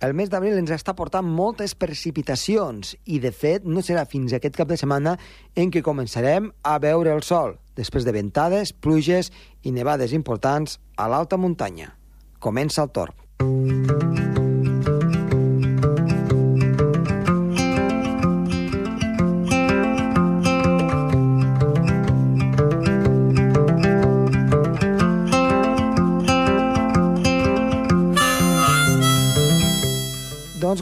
el mes d'abril ens està portant moltes precipitacions i, de fet, no serà fins aquest cap de setmana en què començarem a veure el sol, després de ventades, pluges i nevades importants a l'alta muntanya. Comença el torn.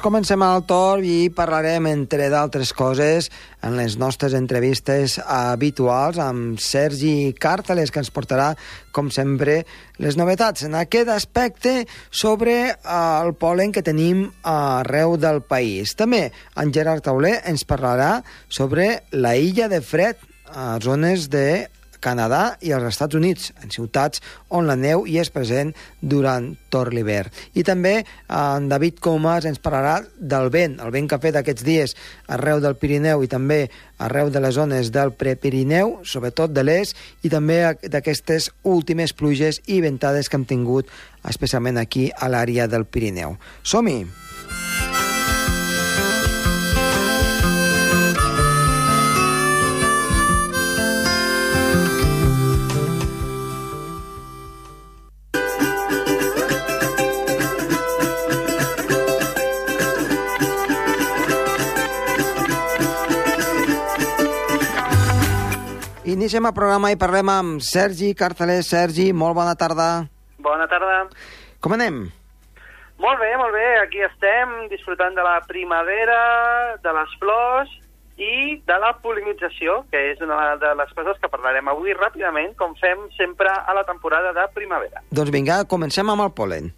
Comencem al torn i parlarem, entre d'altres coses, en les nostres entrevistes habituals amb Sergi Càrteles, que ens portarà, com sempre, les novetats en aquest aspecte sobre eh, el polen que tenim arreu del país. També en Gerard Tauler ens parlarà sobre la illa de fred a zones de Canadà i als Estats Units, en ciutats on la neu hi és present durant tot l'hivern. I també en David Comas ens parlarà del vent, el vent que ha fet aquests dies arreu del Pirineu i també arreu de les zones del Prepirineu, sobretot de l'est, i també d'aquestes últimes pluges i ventades que hem tingut especialment aquí a l'àrea del Pirineu. Som-hi! Iniciem el programa i parlem amb Sergi Carcelés. Sergi, molt bona tarda. Bona tarda. Com anem? Molt bé, molt bé. Aquí estem disfrutant de la primavera, de les flors i de la polinització, que és una de les coses que parlarem avui ràpidament, com fem sempre a la temporada de primavera. Doncs vinga, comencem amb el polen.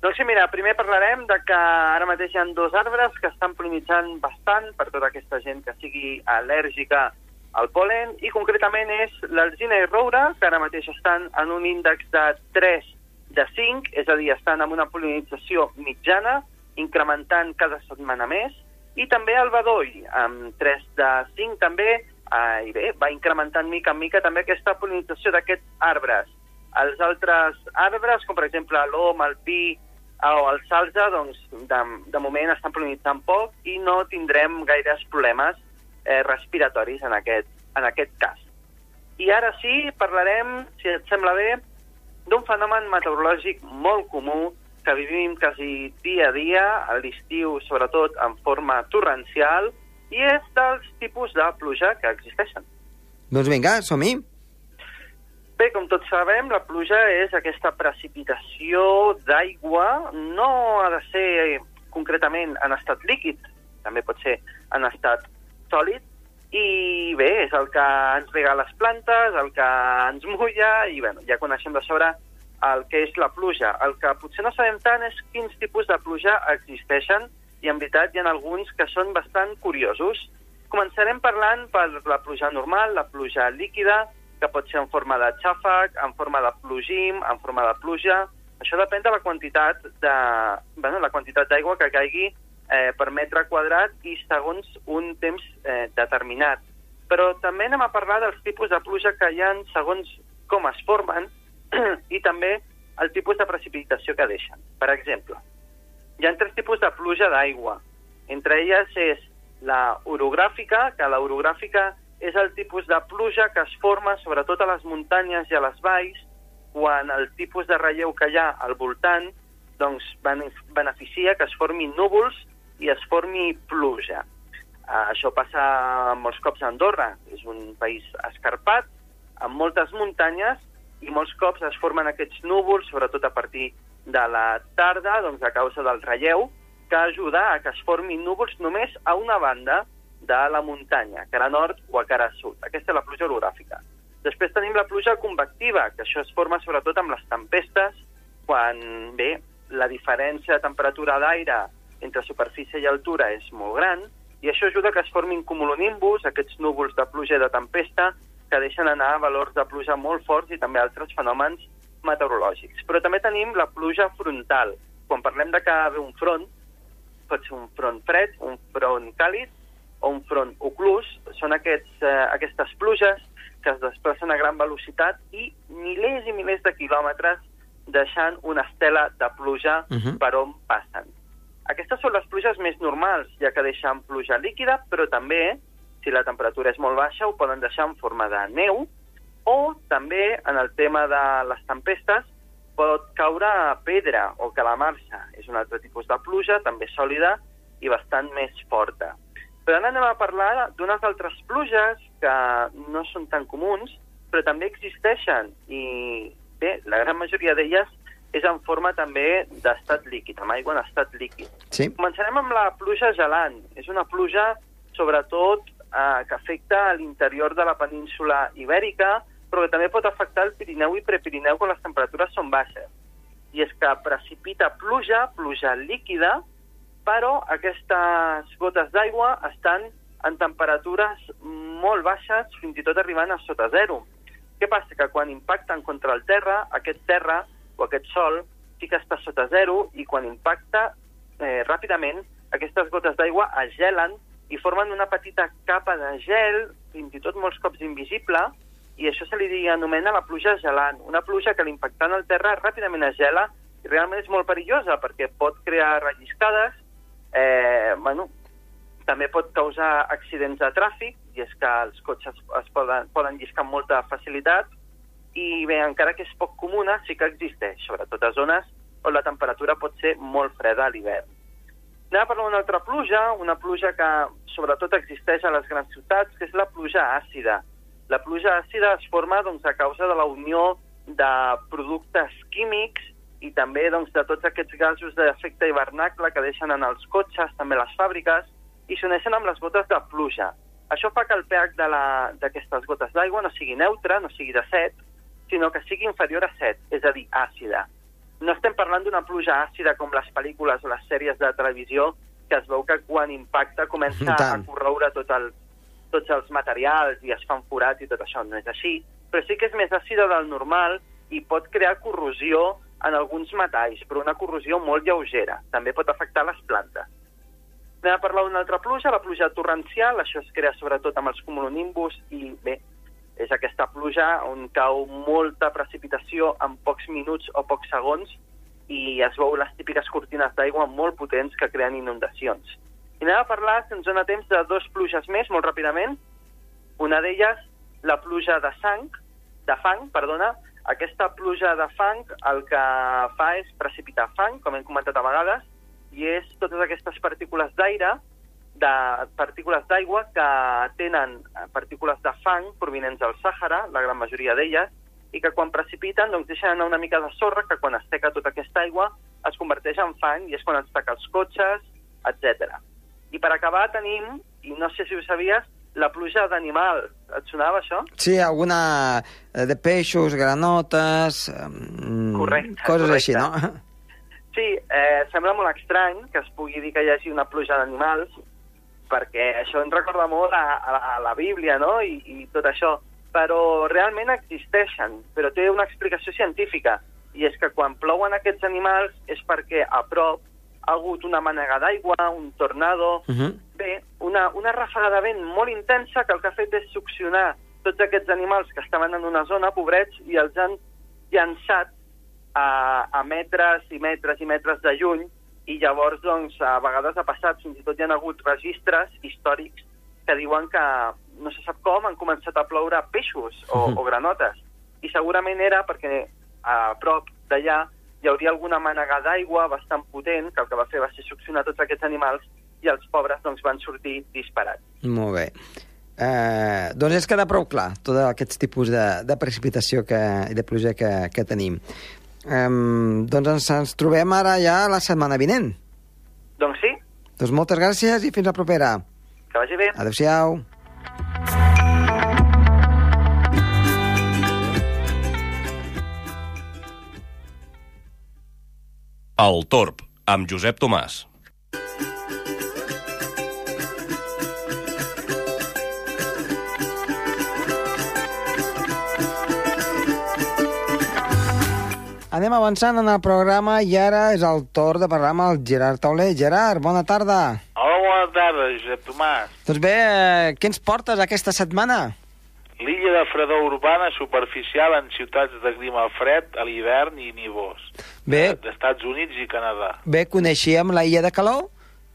Doncs sí, mira, primer parlarem de que ara mateix hi ha dos arbres que estan polinitzant bastant per tota aquesta gent que sigui al·lèrgica el polen i concretament és l'alzina i roure, que ara mateix estan en un índex de 3 de 5, és a dir, estan amb una polinització mitjana, incrementant cada setmana més, i també el bedoll, amb 3 de 5 també, eh, i bé, va incrementant mica en mica també aquesta polinització d'aquests arbres. Els altres arbres, com per exemple l'om, el pi o el salsa, doncs de, de moment estan polinitzant poc i no tindrem gaires problemes eh, respiratoris en aquest, en aquest cas. I ara sí, parlarem, si et sembla bé, d'un fenomen meteorològic molt comú que vivim quasi dia a dia, a l'estiu sobretot en forma torrencial, i és dels tipus de pluja que existeixen. Doncs vinga, som-hi. Bé, com tots sabem, la pluja és aquesta precipitació d'aigua, no ha de ser concretament en estat líquid, també pot ser en estat sòlid, i bé, és el que ens rega les plantes, el que ens mulla, i bueno, ja coneixem de sobre el que és la pluja. El que potser no sabem tant és quins tipus de pluja existeixen, i en veritat hi ha alguns que són bastant curiosos. Començarem parlant per la pluja normal, la pluja líquida, que pot ser en forma de xàfec, en forma de plogim, en forma de pluja... Això depèn de la quantitat de, bueno, la quantitat d'aigua que caigui eh, per metre quadrat i segons un temps eh, determinat. Però també anem a parlar dels tipus de pluja que hi ha segons com es formen i també el tipus de precipitació que deixen. Per exemple, hi ha tres tipus de pluja d'aigua. Entre elles és la orogràfica, que la orogràfica és el tipus de pluja que es forma sobretot a les muntanyes i a les valls quan el tipus de relleu que hi ha al voltant doncs, beneficia que es formin núvols i es formi pluja. Uh, això passa molts cops a Andorra, és un país escarpat, amb moltes muntanyes, i molts cops es formen aquests núvols, sobretot a partir de la tarda, doncs a causa del relleu, que ajuda a que es formin núvols només a una banda de la muntanya, cara nord o a cara sud. Aquesta és la pluja orogràfica. Després tenim la pluja convectiva, que això es forma sobretot amb les tempestes, quan, bé, la diferència de temperatura d'aire entre superfície i altura és molt gran, i això ajuda que es formin cumulonimbus, aquests núvols de pluja i de tempesta, que deixen anar valors de pluja molt forts i també altres fenòmens meteorològics. Però també tenim la pluja frontal. Quan parlem de que ve un front, pot ser un front fred, un front càlid o un front oclús, són aquests, eh, aquestes pluges que es desplacen a gran velocitat i milers i milers de quilòmetres deixant una estela de pluja uh -huh. per on passen. Pluges més normals, ja que deixen pluja líquida, però també, si la temperatura és molt baixa, ho poden deixar en forma de neu, o també, en el tema de les tempestes, pot caure pedra o calamarsa. És un altre tipus de pluja, també sòlida i bastant més forta. Però ara anem a parlar d'unes altres pluges que no són tan comuns, però també existeixen i bé, la gran majoria d'elles és en forma també d'estat líquid, amb aigua en estat líquid. Sí. Començarem amb la pluja gelant. És una pluja, sobretot, eh, que afecta a l'interior de la península ibèrica, però que també pot afectar el Pirineu i Prepirineu quan les temperatures són baixes. I és que precipita pluja, pluja líquida, però aquestes gotes d'aigua estan en temperatures molt baixes, fins i tot arribant a sota zero. Què passa? Que quan impacten contra el terra, aquest terra o aquest sol sí que està sota zero i quan impacta eh, ràpidament aquestes gotes d'aigua es gelen i formen una petita capa de gel, fins i tot molts cops invisible, i això se li anomena la pluja gelant. Una pluja que l'impactant al terra ràpidament es gela i realment és molt perillosa perquè pot crear relliscades, eh, bueno, també pot causar accidents de tràfic, i és que els cotxes es poden, poden lliscar amb molta facilitat, i bé, encara que és poc comuna, sí que existeix, sobretot a zones on la temperatura pot ser molt freda a l'hivern. Anem a parlar d'una altra pluja, una pluja que sobretot existeix a les grans ciutats, que és la pluja àcida. La pluja àcida es forma doncs, a causa de la unió de productes químics i també doncs, de tots aquests gasos d'efecte hivernacle que deixen en els cotxes, també les fàbriques, i s'uneixen amb les gotes de pluja. Això fa que el pH d'aquestes gotes d'aigua no sigui neutre, no sigui de 7, sinó que sigui inferior a 7, és a dir, àcida. No estem parlant d'una pluja àcida com les pel·lícules o les sèries de televisió, que es veu que quan impacta comença a corroure tot el, tots els materials i es fan forats i tot això. No és així, però sí que és més àcida del normal i pot crear corrosió en alguns metalls, però una corrosió molt lleugera. També pot afectar les plantes. Anem a parlar d'una altra pluja, la pluja torrencial, això es crea sobretot amb els cumulonimbus i bé, és aquesta pluja on cau molta precipitació en pocs minuts o pocs segons i es veu les típiques cortines d'aigua molt potents que creen inundacions. I anem a parlar, si ens dona temps, de dos pluges més, molt ràpidament. Una d'elles, la pluja de sang, de fang, perdona. Aquesta pluja de fang el que fa és precipitar fang, com hem comentat a vegades, i és totes aquestes partícules d'aire de partícules d'aigua que tenen eh, partícules de fang provinents del Sàhara, la gran majoria d'elles, i que quan precipiten doncs, deixen anar una mica de sorra que quan es teca tota aquesta aigua es converteix en fang i és quan es taca els cotxes, etc. I per acabar tenim, i no sé si ho sabies, la pluja d'animal. Et sonava això? Sí, alguna eh, de peixos, granotes... Correcte. Coses correcte. així, no? Sí, eh, sembla molt estrany que es pugui dir que hi hagi una pluja d'animals, perquè això ens recorda molt a, a, a la Bíblia, no?, I, i tot això. Però realment existeixen, però té una explicació científica, i és que quan plouen aquests animals és perquè a prop ha hagut una manega d'aigua, un tornado... Uh -huh. Bé, una, una ràfaga de vent molt intensa que el que ha fet és succionar tots aquests animals que estaven en una zona, pobrets, i els han llançat a, a metres i metres i metres de lluny i llavors, doncs, a vegades ha passat, fins i tot hi ha hagut registres històrics que diuen que, no se sap com, han començat a ploure peixos o, Mhm. o granotes. I segurament era perquè a prop d'allà hi hauria alguna mànega d'aigua bastant potent que el que va fer va ser succionar tots aquests animals i els pobres doncs, van sortir disparats. Molt bé. Eh, doncs és queda prou clar tots aquests tipus de, de precipitació que, i de pluja que, que tenim. Eh, doncs ens, ens trobem ara ja la setmana vinent. Doncs sí, Doncs moltes gràcies i fins la propera. que vagi bé. Adéu-siau. El Torb, amb Josep Tomàs. Anem avançant en el programa i ara és el torn de parlar amb el Gerard Tauler. Gerard, bona tarda. Hola, bona tarda, Josep Tomàs. Doncs bé, eh, què ens portes aquesta setmana? L'illa de fredor urbana superficial en ciutats de clima fred a l'hivern i nivós. Bé. De- D'Estats Units i Canadà. Bé, coneixíem la illa de calor?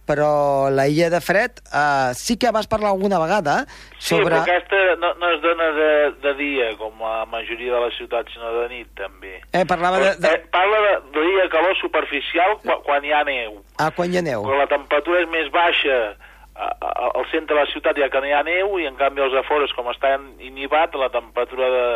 Però la illa de Fred uh, sí que vas parlar alguna vegada Sí, sobre... però aquesta no, no es dona de, de dia, com la majoria de les ciutats, sinó de nit, també. Eh, parlava de, de... Eh, parla de, de dia calor superficial quan, quan hi ha neu. Ah, quan hi ha neu. Quan la temperatura és més baixa al centre de la ciutat ja que no hi ha neu i en canvi als afores com està inhibat la temperatura de,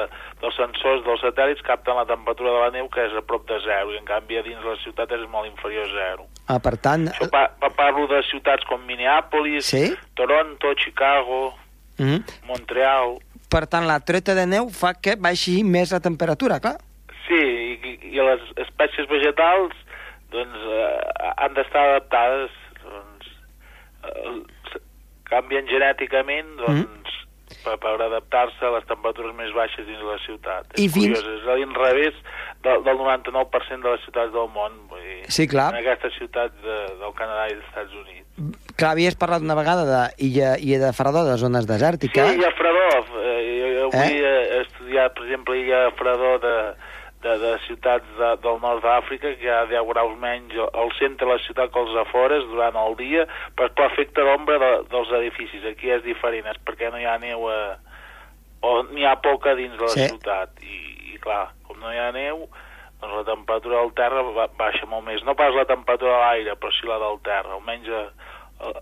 dels sensors dels satèl·lits capten la temperatura de la neu que és a prop de zero i en canvi a dins la ciutat és molt inferior a zero. Ah, per tant... Això pa, pa, parlo de ciutats com Minneapolis, Sí? Toronto, Chicago, Mm. Montreal... Per tant, la treta de neu fa que baixi més la temperatura, clar. Sí, i, i les espècies vegetals doncs, eh, han d'estar adaptades. Eh, canvien genèticament doncs, per, per adaptar-se a les temperatures més baixes dins la ciutat. I és fins- curiós, és a l'inrevés del, del 99% de les ciutats del món. Vull dir, Sí, clar. En aquestes ciutats de, del Canadà i dels Estats Units. Clar, havies parlat una vegada d'illa illa de Fredó, de zones Sí, desèrtiques. Illa Fredó. Eh, jo, jo Eh? vull eh? estudiar, per exemple, Illa Fredó de, de, de ciutats de, del nord d'Àfrica, que hi ha 10 graus menys al- centre de la ciutat que als afores durant el dia, per, per efecte d'ombra de, dels edificis. Aquí és diferent, és perquè no hi ha neu a, o n'hi ha poca dins de la Sí. ciutat. I, I clar, com no hi ha neu, doncs la temperatura del terra ba baixa molt més. No pas la temperatura de l'aire, però sí la del terra. Almenys a, a,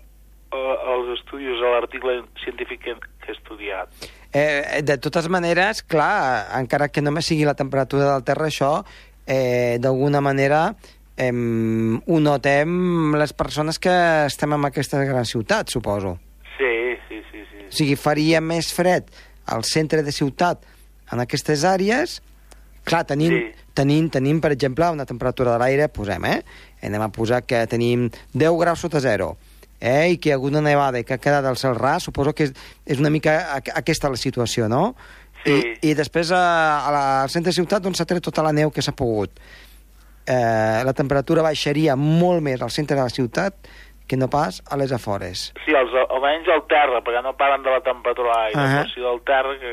a, als estudis, a l'article científic que, que he estudiat. Eh, de totes maneres, clar, encara que només sigui la temperatura del terra, això, eh, d'alguna manera, eh, ho notem les persones que estem en aquestes grans ciutats, suposo. Sí, sí, sí, sí. O sigui, faria més fred al centre de ciutat en aquestes àrees clar, tenim, Sí. tenim, tenim, per exemple, una temperatura de l'aire, posem, eh? Anem a posar que tenim 10 graus sota zero, eh? i que hi ha hagut una nevada i que ha quedat al cel ras, suposo que és, és una mica aqu- aquesta la situació, no? Sí. I, I després a, a la, al centre de ciutat on s'ha tret tota la neu que s'ha pogut. Eh, la temperatura baixaria molt més al centre de la ciutat que no pas a les afores. Sí, els, almenys al terra, perquè no parlen de la temperatura de l'aire, però sí del terra, que,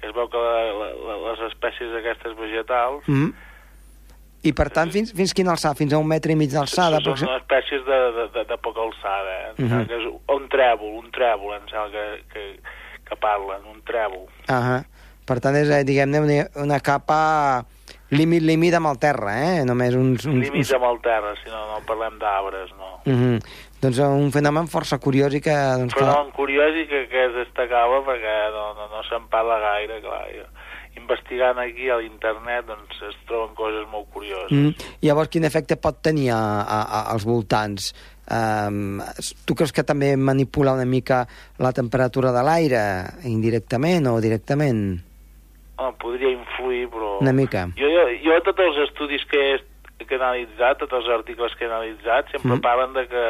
que es veu que la, la, les espècies aquestes vegetals Mm -hmm. I per tant, fins, fins quina alçada? Fins a un metre i mig d'alçada? són aproxim- espècies de, de, de, de poca alçada. Eh? Em Mhm. sembla que és un trèvol, un trèvol, em sembla que, que, que parlen, un trèvol. Ahà. Per tant, és, eh, diguem-ne, una, una capa límit, límit amb el terra, eh? Només uns... uns, Límits amb el terra, si no, no parlem d'arbres, no. Uh -huh. Doncs eh, un fenomen força curiós i que... Doncs, Però clar, no, curiós i que, que es destacava perquè no, no, no se'n parla gaire, clar. Jo, investigant aquí a l'internet doncs es troben coses molt curioses. Mm. Llavors, quin efecte pot tenir a, a, a, als voltants? Um, tu creus que també manipula una mica la temperatura de l'aire, indirectament o directament? Oh, podria influir, però... Una mica. Jo, jo, jo tots els estudis que he, que he analitzat, tots els articles que he analitzat, sempre Mm. mm. parlen de que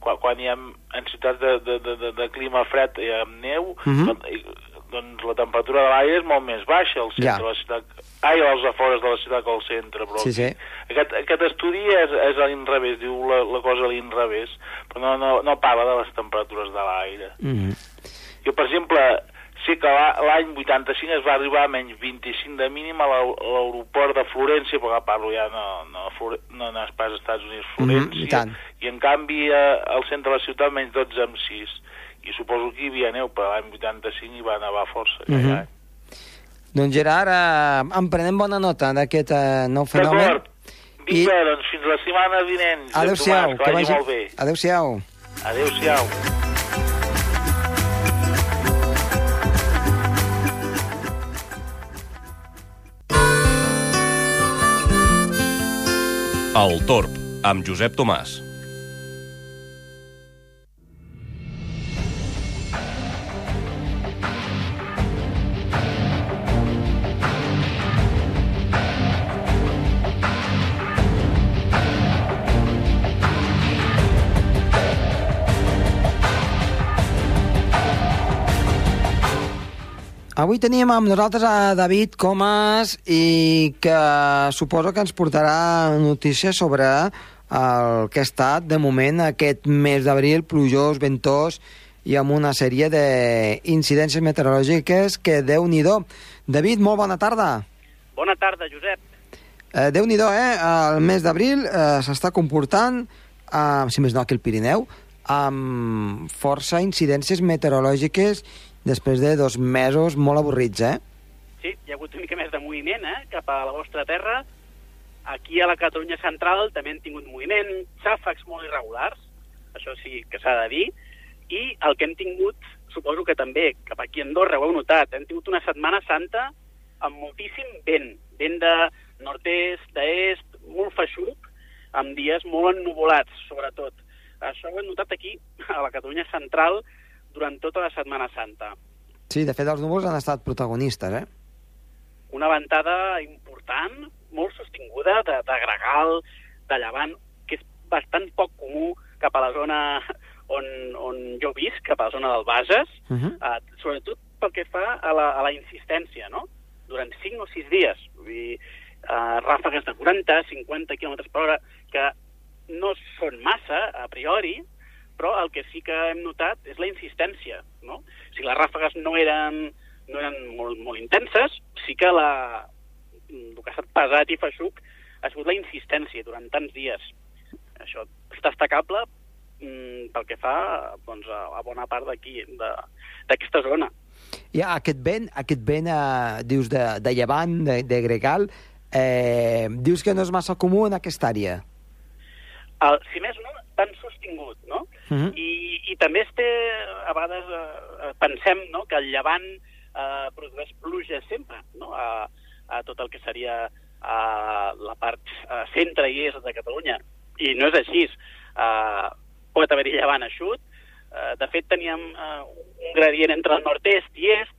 quan, quan hi ha en ciutats de, de, de, de, de clima fred i amb neu, doncs, i- doncs la temperatura de l'aire és molt més baixa al centre Ja. de la ciutat. Ai, als afores de la ciutat que al centre, però... Sí, sí. Aquest, aquest estudi és, és a l'inrevés, diu la, la cosa a l'inrevés, però no, no, no parla de les temperatures de l'aire. Mm -hmm. Jo, per exemple, sé que l'a- l'any 85 es va arribar a menys 25 de mínim a l'aeroport de Florència, perquè parlo ja no, no, Flore- no, no és pas als Estats Units, Mhm, Florència, i tant. i en canvi eh, al centre de la ciutat menys 12 amb 6. I suposo que hi havia neu, però l'any 85 hi va nevar força. Mhm. any. Doncs Gerard, eh, en prenem bona nota d'aquest eh, nou fenomen. D'acord. Vinga, doncs fins la setmana vinent. Adéu-siau, Tomàs, que vagi molt bé. Adéu-siau. Adéu-siau. El Torb, amb Josep Tomàs. Avui teníem amb nosaltres a David Comas i que suposo que ens portarà notícies sobre el que ha estat, de moment, aquest mes d'abril, plujós, ventós i amb una sèrie d'incidències meteorològiques que, déu nhi David, molt bona tarda. Bona tarda, Josep. Eh, déu nhi eh? El mes d'abril eh, s'està comportant uh, si més no que el Pirineu, amb força incidències meteorològiques després de dos mesos molt avorrits, eh? Sí, hi ha hagut una mica més de moviment eh, cap a la vostra terra. Aquí a la Catalunya central també hem tingut moviment, xàfecs molt irregulars, això sí que s'ha de dir, i el que hem tingut, suposo que també cap aquí a Andorra ho heu notat, hem tingut una setmana santa amb moltíssim vent, vent de nord-est, d'est, molt feixuc, amb dies molt ennuvolats, sobretot. Això ho hem notat aquí, a la Catalunya central, durant tota la Setmana Santa. Sí, de fet, els núvols han estat protagonistes, eh? Una ventada important, molt sostinguda, de, de gregal, de llevant, que és bastant poc comú cap a la zona on, on jo visc, cap a la zona del Bages, Uh -huh. eh, sobretot pel que fa a la, a la insistència, no? Durant 5 o 6 dies. Vull dir, eh, ràfegues de 40, 50 km per hora, que no són massa, a priori, però el que sí que hem notat és la insistència, no? Si les ràfegues no eren, no eren molt, molt intenses, sí que la, el que ha estat pesat i feixuc ha sigut la insistència durant tants dies. Això és destacable mm, pel que fa doncs, a, a bona part d'aquí, d'aquesta zona. I aquest vent, aquest vent, eh, dius, de, de llevant, de, de gregal, eh, dius que no és massa comú en aquesta àrea. El, si més no, tan sostingut, no? Uh -huh. I, I també es té, a vegades eh, eh, pensem no, que el llevant eh, produeix pluja sempre, no? A, a tot el que seria a la part eh, centre i est de Catalunya. I no és així. Eh, pot haver-hi llevant eixut. Eh, de fet, teníem eh, un gradient entre el nord-est i est,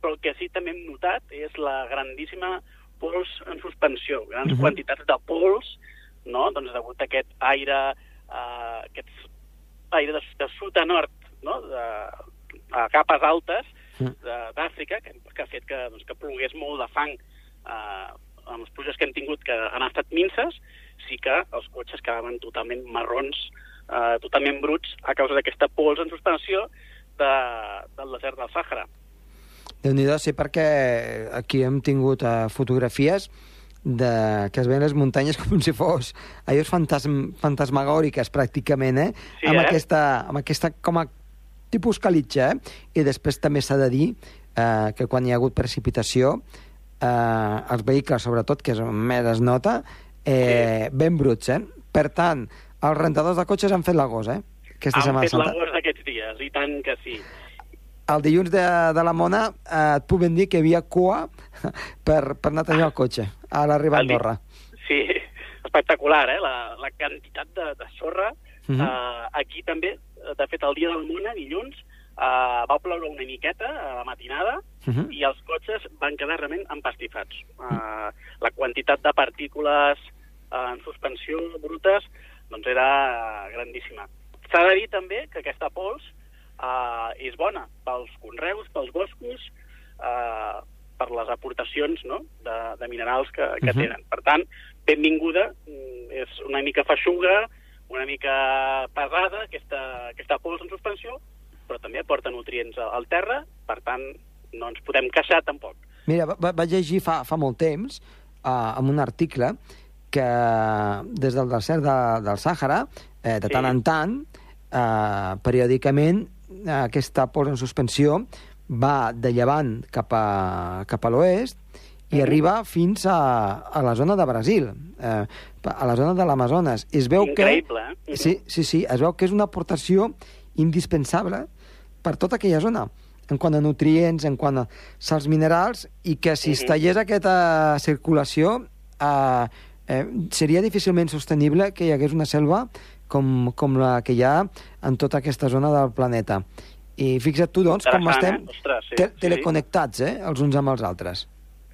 però el que sí també hem notat és la grandíssima pols en suspensió, grans uh Mhm. -huh. quantitats de pols, no? doncs degut a aquest aire, eh, aquest aire de, de sud a nord, no? de, a capes altes de- d'Àfrica, que, que ha fet que, doncs, que plogués molt de fang eh, amb les pluges que hem tingut, que han estat minces, sí que els cotxes quedaven totalment marrons, eh, totalment bruts, a causa d'aquesta pols en suspensió de, del desert del Sàhara. déu nhi sí, perquè aquí hem tingut uh, fotografies de, que es veien les muntanyes com si fos allò fantasm, fantasmagòriques, pràcticament, eh? Sí, amb, eh? aquesta, amb aquesta com a tipus calitxa, eh? I després també s'ha de dir eh, que quan hi ha hagut precipitació, eh, els vehicles, sobretot, que és on més es nota, eh, ben bruts, eh? Per tant, els rentadors de cotxes han fet la gos, eh? Aquesta Han Setmana fet Santa. l'agost d'aquests dies, i tant que sí. El dilluns de, de la Mona eh, et puc ben dir que hi havia cua per, per anar a tenir el cotxe a l'arribar a Andorra. Sí, espectacular, eh? La, la quantitat de, de sorra. Uh Mhm. -huh. uh, aquí també, de fet, el dia del Mona, dilluns, uh, va ploure una miqueta a la matinada Uh -huh. i els cotxes van quedar realment empastifats. Uh, la quantitat de partícules uh, en suspensió brutes doncs era uh, grandíssima. S'ha de dir també que aquesta pols uh, és bona pels conreus, pels boscos, uh, per les aportacions no? de, de minerals que, que uh Mhm. -huh. tenen. Per tant, benvinguda, mm, és una mica feixuga, una mica pesada, aquesta, aquesta pols en suspensió, però també aporta nutrients al terra, per tant, no ens podem queixar tampoc. Mira, va, va- vaig llegir fa, fa molt temps, uh, en un article, que des del desert de, del Sàhara, eh, de Sí. tant en tant, eh, periòdicament, eh, aquesta pols en suspensió va de llevant cap a, cap a l'oest i Mhm. arriba fins a, a la zona de Brasil, eh, a la zona de l'Amazones. Es veu Increïble, que... eh? Sí, sí, sí, es veu que és una aportació indispensable per tota aquella zona en quant a nutrients, en quant a sals minerals, i que si es Mhm. tallés aquesta circulació eh, eh, seria difícilment sostenible que hi hagués una selva com, com la que hi ha en tota aquesta zona del planeta. I fixa't tu, doncs, com estem eh? Ostres, sí, te sí. teleconnectats, eh, els uns amb els altres.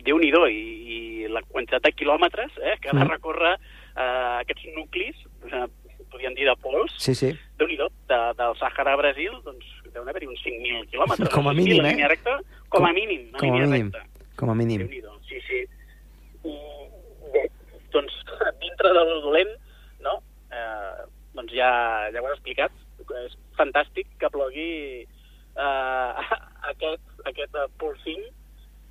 Déu-n'hi-do, i, i la quantitat de quilòmetres eh, que ha de Mhm. recórrer eh, aquests nuclis, eh, podríem dir de pols, Sí, sí. Déu-n'hi-do, de, del Sàhara a Brasil, doncs deuen haver-hi uns 5.000 quilòmetres. Com a 5.000 mínim, eh? recta, com, Com- a mínim, com a mínim. recta. Com a mínim. Sí, sí. I, bé, doncs, dintre del dolent, no? Eh, doncs ja, ja ho has explicat, és fantàstic que plogui eh, aquest, aquest eh, polsim,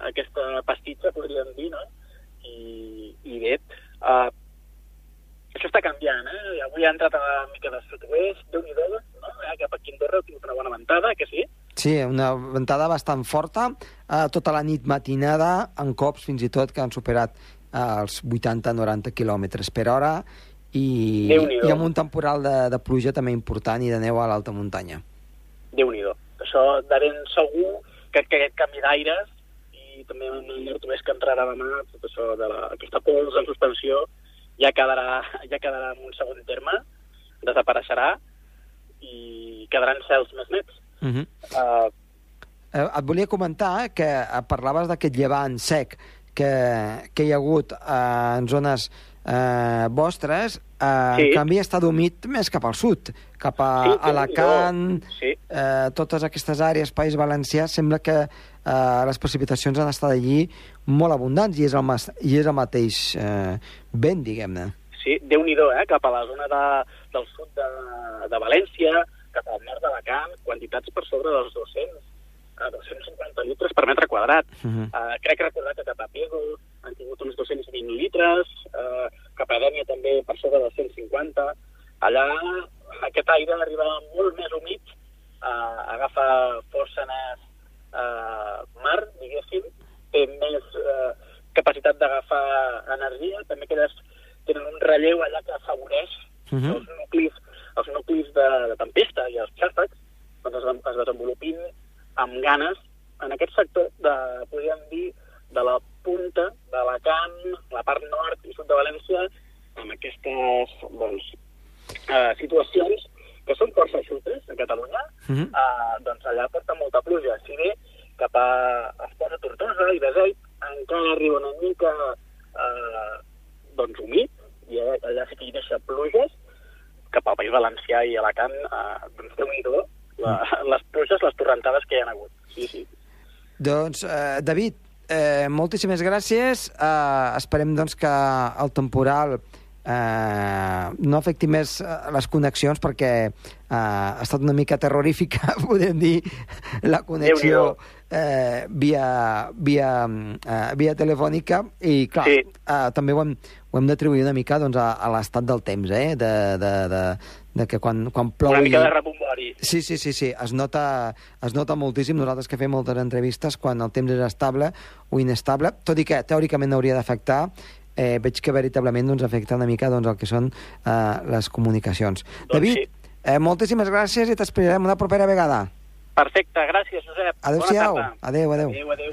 aquesta pastitxa, podríem dir, no? I, i bé, eh, això està canviant, eh? Avui ha entrat a la mica de sud-oest, déu nhi no? Eh? Cap aquí a Andorra tingut una bona ventada, que sí? Sí, una ventada bastant forta, eh, tota la nit matinada, en cops fins i tot que han superat eh, els 80-90 quilòmetres per hora, i, i amb un temporal de, de pluja també important i de neu a l'alta muntanya. déu nhi Això de ben segur que, que aquest canvi d'aires i també amb el nord-oest que entrarà demà, tot això de la, aquesta pols en suspensió, ja quedarà, ja quedarà en un segon terme, desapareixerà i quedaran cels més nets. Uh -huh. uh, et volia comentar que parlaves d'aquest llevant sec que, que hi ha hagut uh, en zones eh, vostres, eh, sí. en canvi està humit més cap al sud, cap a sí, Alacant, sí. eh, totes aquestes àrees, País Valencià, sembla que eh, les precipitacions han estat allí molt abundants i és el, i és el mateix eh, vent, diguem-ne. Sí, déu nhi eh? cap a la zona de, del sud de, de València, cap al nord d'Alacant, quantitats per sobre dels 200, a 250 litres per metre quadrat. Uh -huh. uh, crec recordar que cap a Pego han tingut uns 220 litres, uh, cap a Dènia també per sobre dels 150. Allà aquest aire arriba molt més humit, uh, agafa força més uh, mar, diguéssim, té més uh, capacitat d'agafar energia, també aquelles tenen un relleu allà que afavoreix uh -huh. els nuclis, els nuclis de, de tempesta i els xàfecs, doncs es, es desenvolupin amb ganes en aquest sector de, podríem dir, de la punta de la Camp, la part nord i sud de València, amb aquestes doncs, eh, situacions que són força xutes a Catalunya, uh -huh. eh, doncs allà porta molta pluja. Si bé cap a Esposa Tortosa i Beseit encara arriba una mica eh, doncs humit, i allà sí que hi deixa pluges, cap al País Valencià i Alacant, eh, doncs déu nhi la, les pluges, les torrentades que hi ha hagut. Sí, sí. Doncs, eh, David, eh, moltíssimes gràcies. Eh, esperem doncs, que el temporal eh, no afecti més eh, les connexions perquè eh, ha estat una mica terrorífica, podem dir, la connexió eh, via, via, eh, via telefònica i, clar, sí. eh, també ho hem, ho hem d'atribuir una mica doncs, a, a l'estat del temps, eh? de, de, de, de que quan, quan plou... Una mica de rebombori. Sí, sí, sí, sí. Es nota, es nota moltíssim. Nosaltres que fem moltes entrevistes, quan el temps és estable o inestable, tot i que teòricament hauria d'afectar, eh, veig que veritablement doncs, afecta una mica doncs, el que són eh, les comunicacions. Doncs David, sí. eh, moltíssimes gràcies i t'esperarem una propera vegada. Perfecte, gràcies, Josep. Adéu-siau. Adéu, adéu. Adéu, adéu.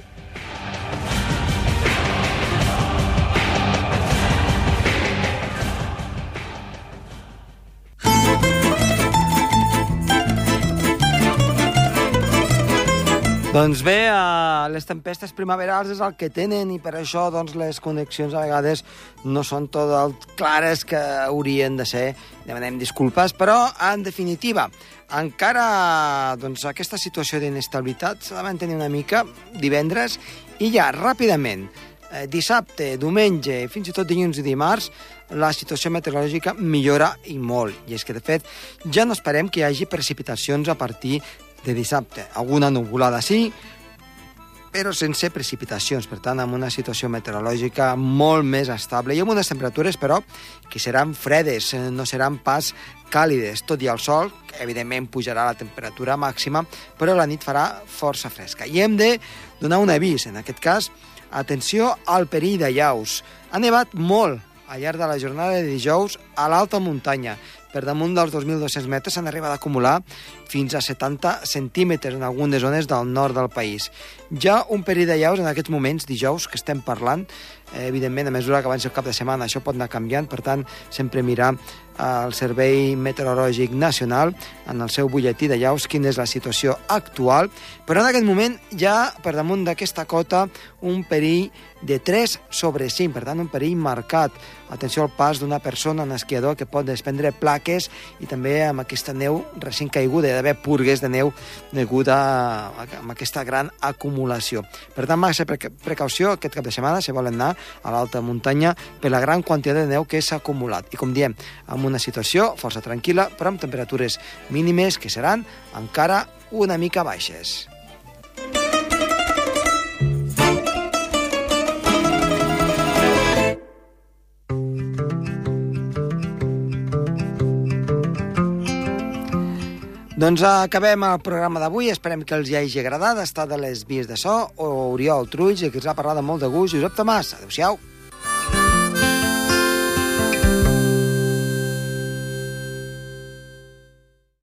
Doncs bé, uh, les tempestes primaverals és el que tenen i per això doncs, les connexions a vegades no són tot el clares que haurien de ser. Demanem disculpes, però en definitiva, encara doncs, aquesta situació d'inestabilitat s'ha de mantenir una mica divendres i ja ràpidament eh, dissabte, diumenge, fins i tot dilluns i dimarts, la situació meteorològica millora i molt. I és que, de fet, ja no esperem que hi hagi precipitacions a partir de dissabte. Alguna nuvolada sí, però sense precipitacions, per tant, amb una situació meteorològica molt més estable i amb unes temperatures, però, que seran fredes, eh, no seran pas càlides, tot i el sol, que evidentment pujarà la temperatura màxima, però la nit farà força fresca. I hem de donar un avís, en aquest cas, atenció al perill de llaus. Ha nevat molt al llarg de la jornada de dijous a l'alta muntanya per damunt dels 2.200 metres s'han arribat a acumular fins a 70 centímetres en algunes zones del nord del país. Ja un perill de llaus en aquests moments, dijous, que estem parlant, eh, evidentment, a mesura que avanci el cap de setmana, això pot anar canviant, per tant, sempre mirar al Servei Meteorològic Nacional en el seu butlletí de llaus quina és la situació actual, però en aquest moment ja per damunt d'aquesta cota un perill de 3 sobre 5, per tant un perill marcat. Atenció al pas d'una persona, un esquiador, que pot desprendre plaques i també amb aquesta neu recent caiguda, hi ha d'haver purgues de neu deguda a, a, aquesta gran acumulació. Per tant, massa precaució aquest cap de setmana si volen anar a l'alta muntanya per la gran quantitat de neu que s'ha acumulat. I com diem, amb una situació força tranquil·la, però amb temperatures mínimes que seran encara una mica baixes. Doncs acabem el programa d'avui. Esperem que els hi hagi agradat estar de les vies de so. O Oriol Trulls, que ens ha parlat amb molt de gust. Josep Tomàs, adeu-siau.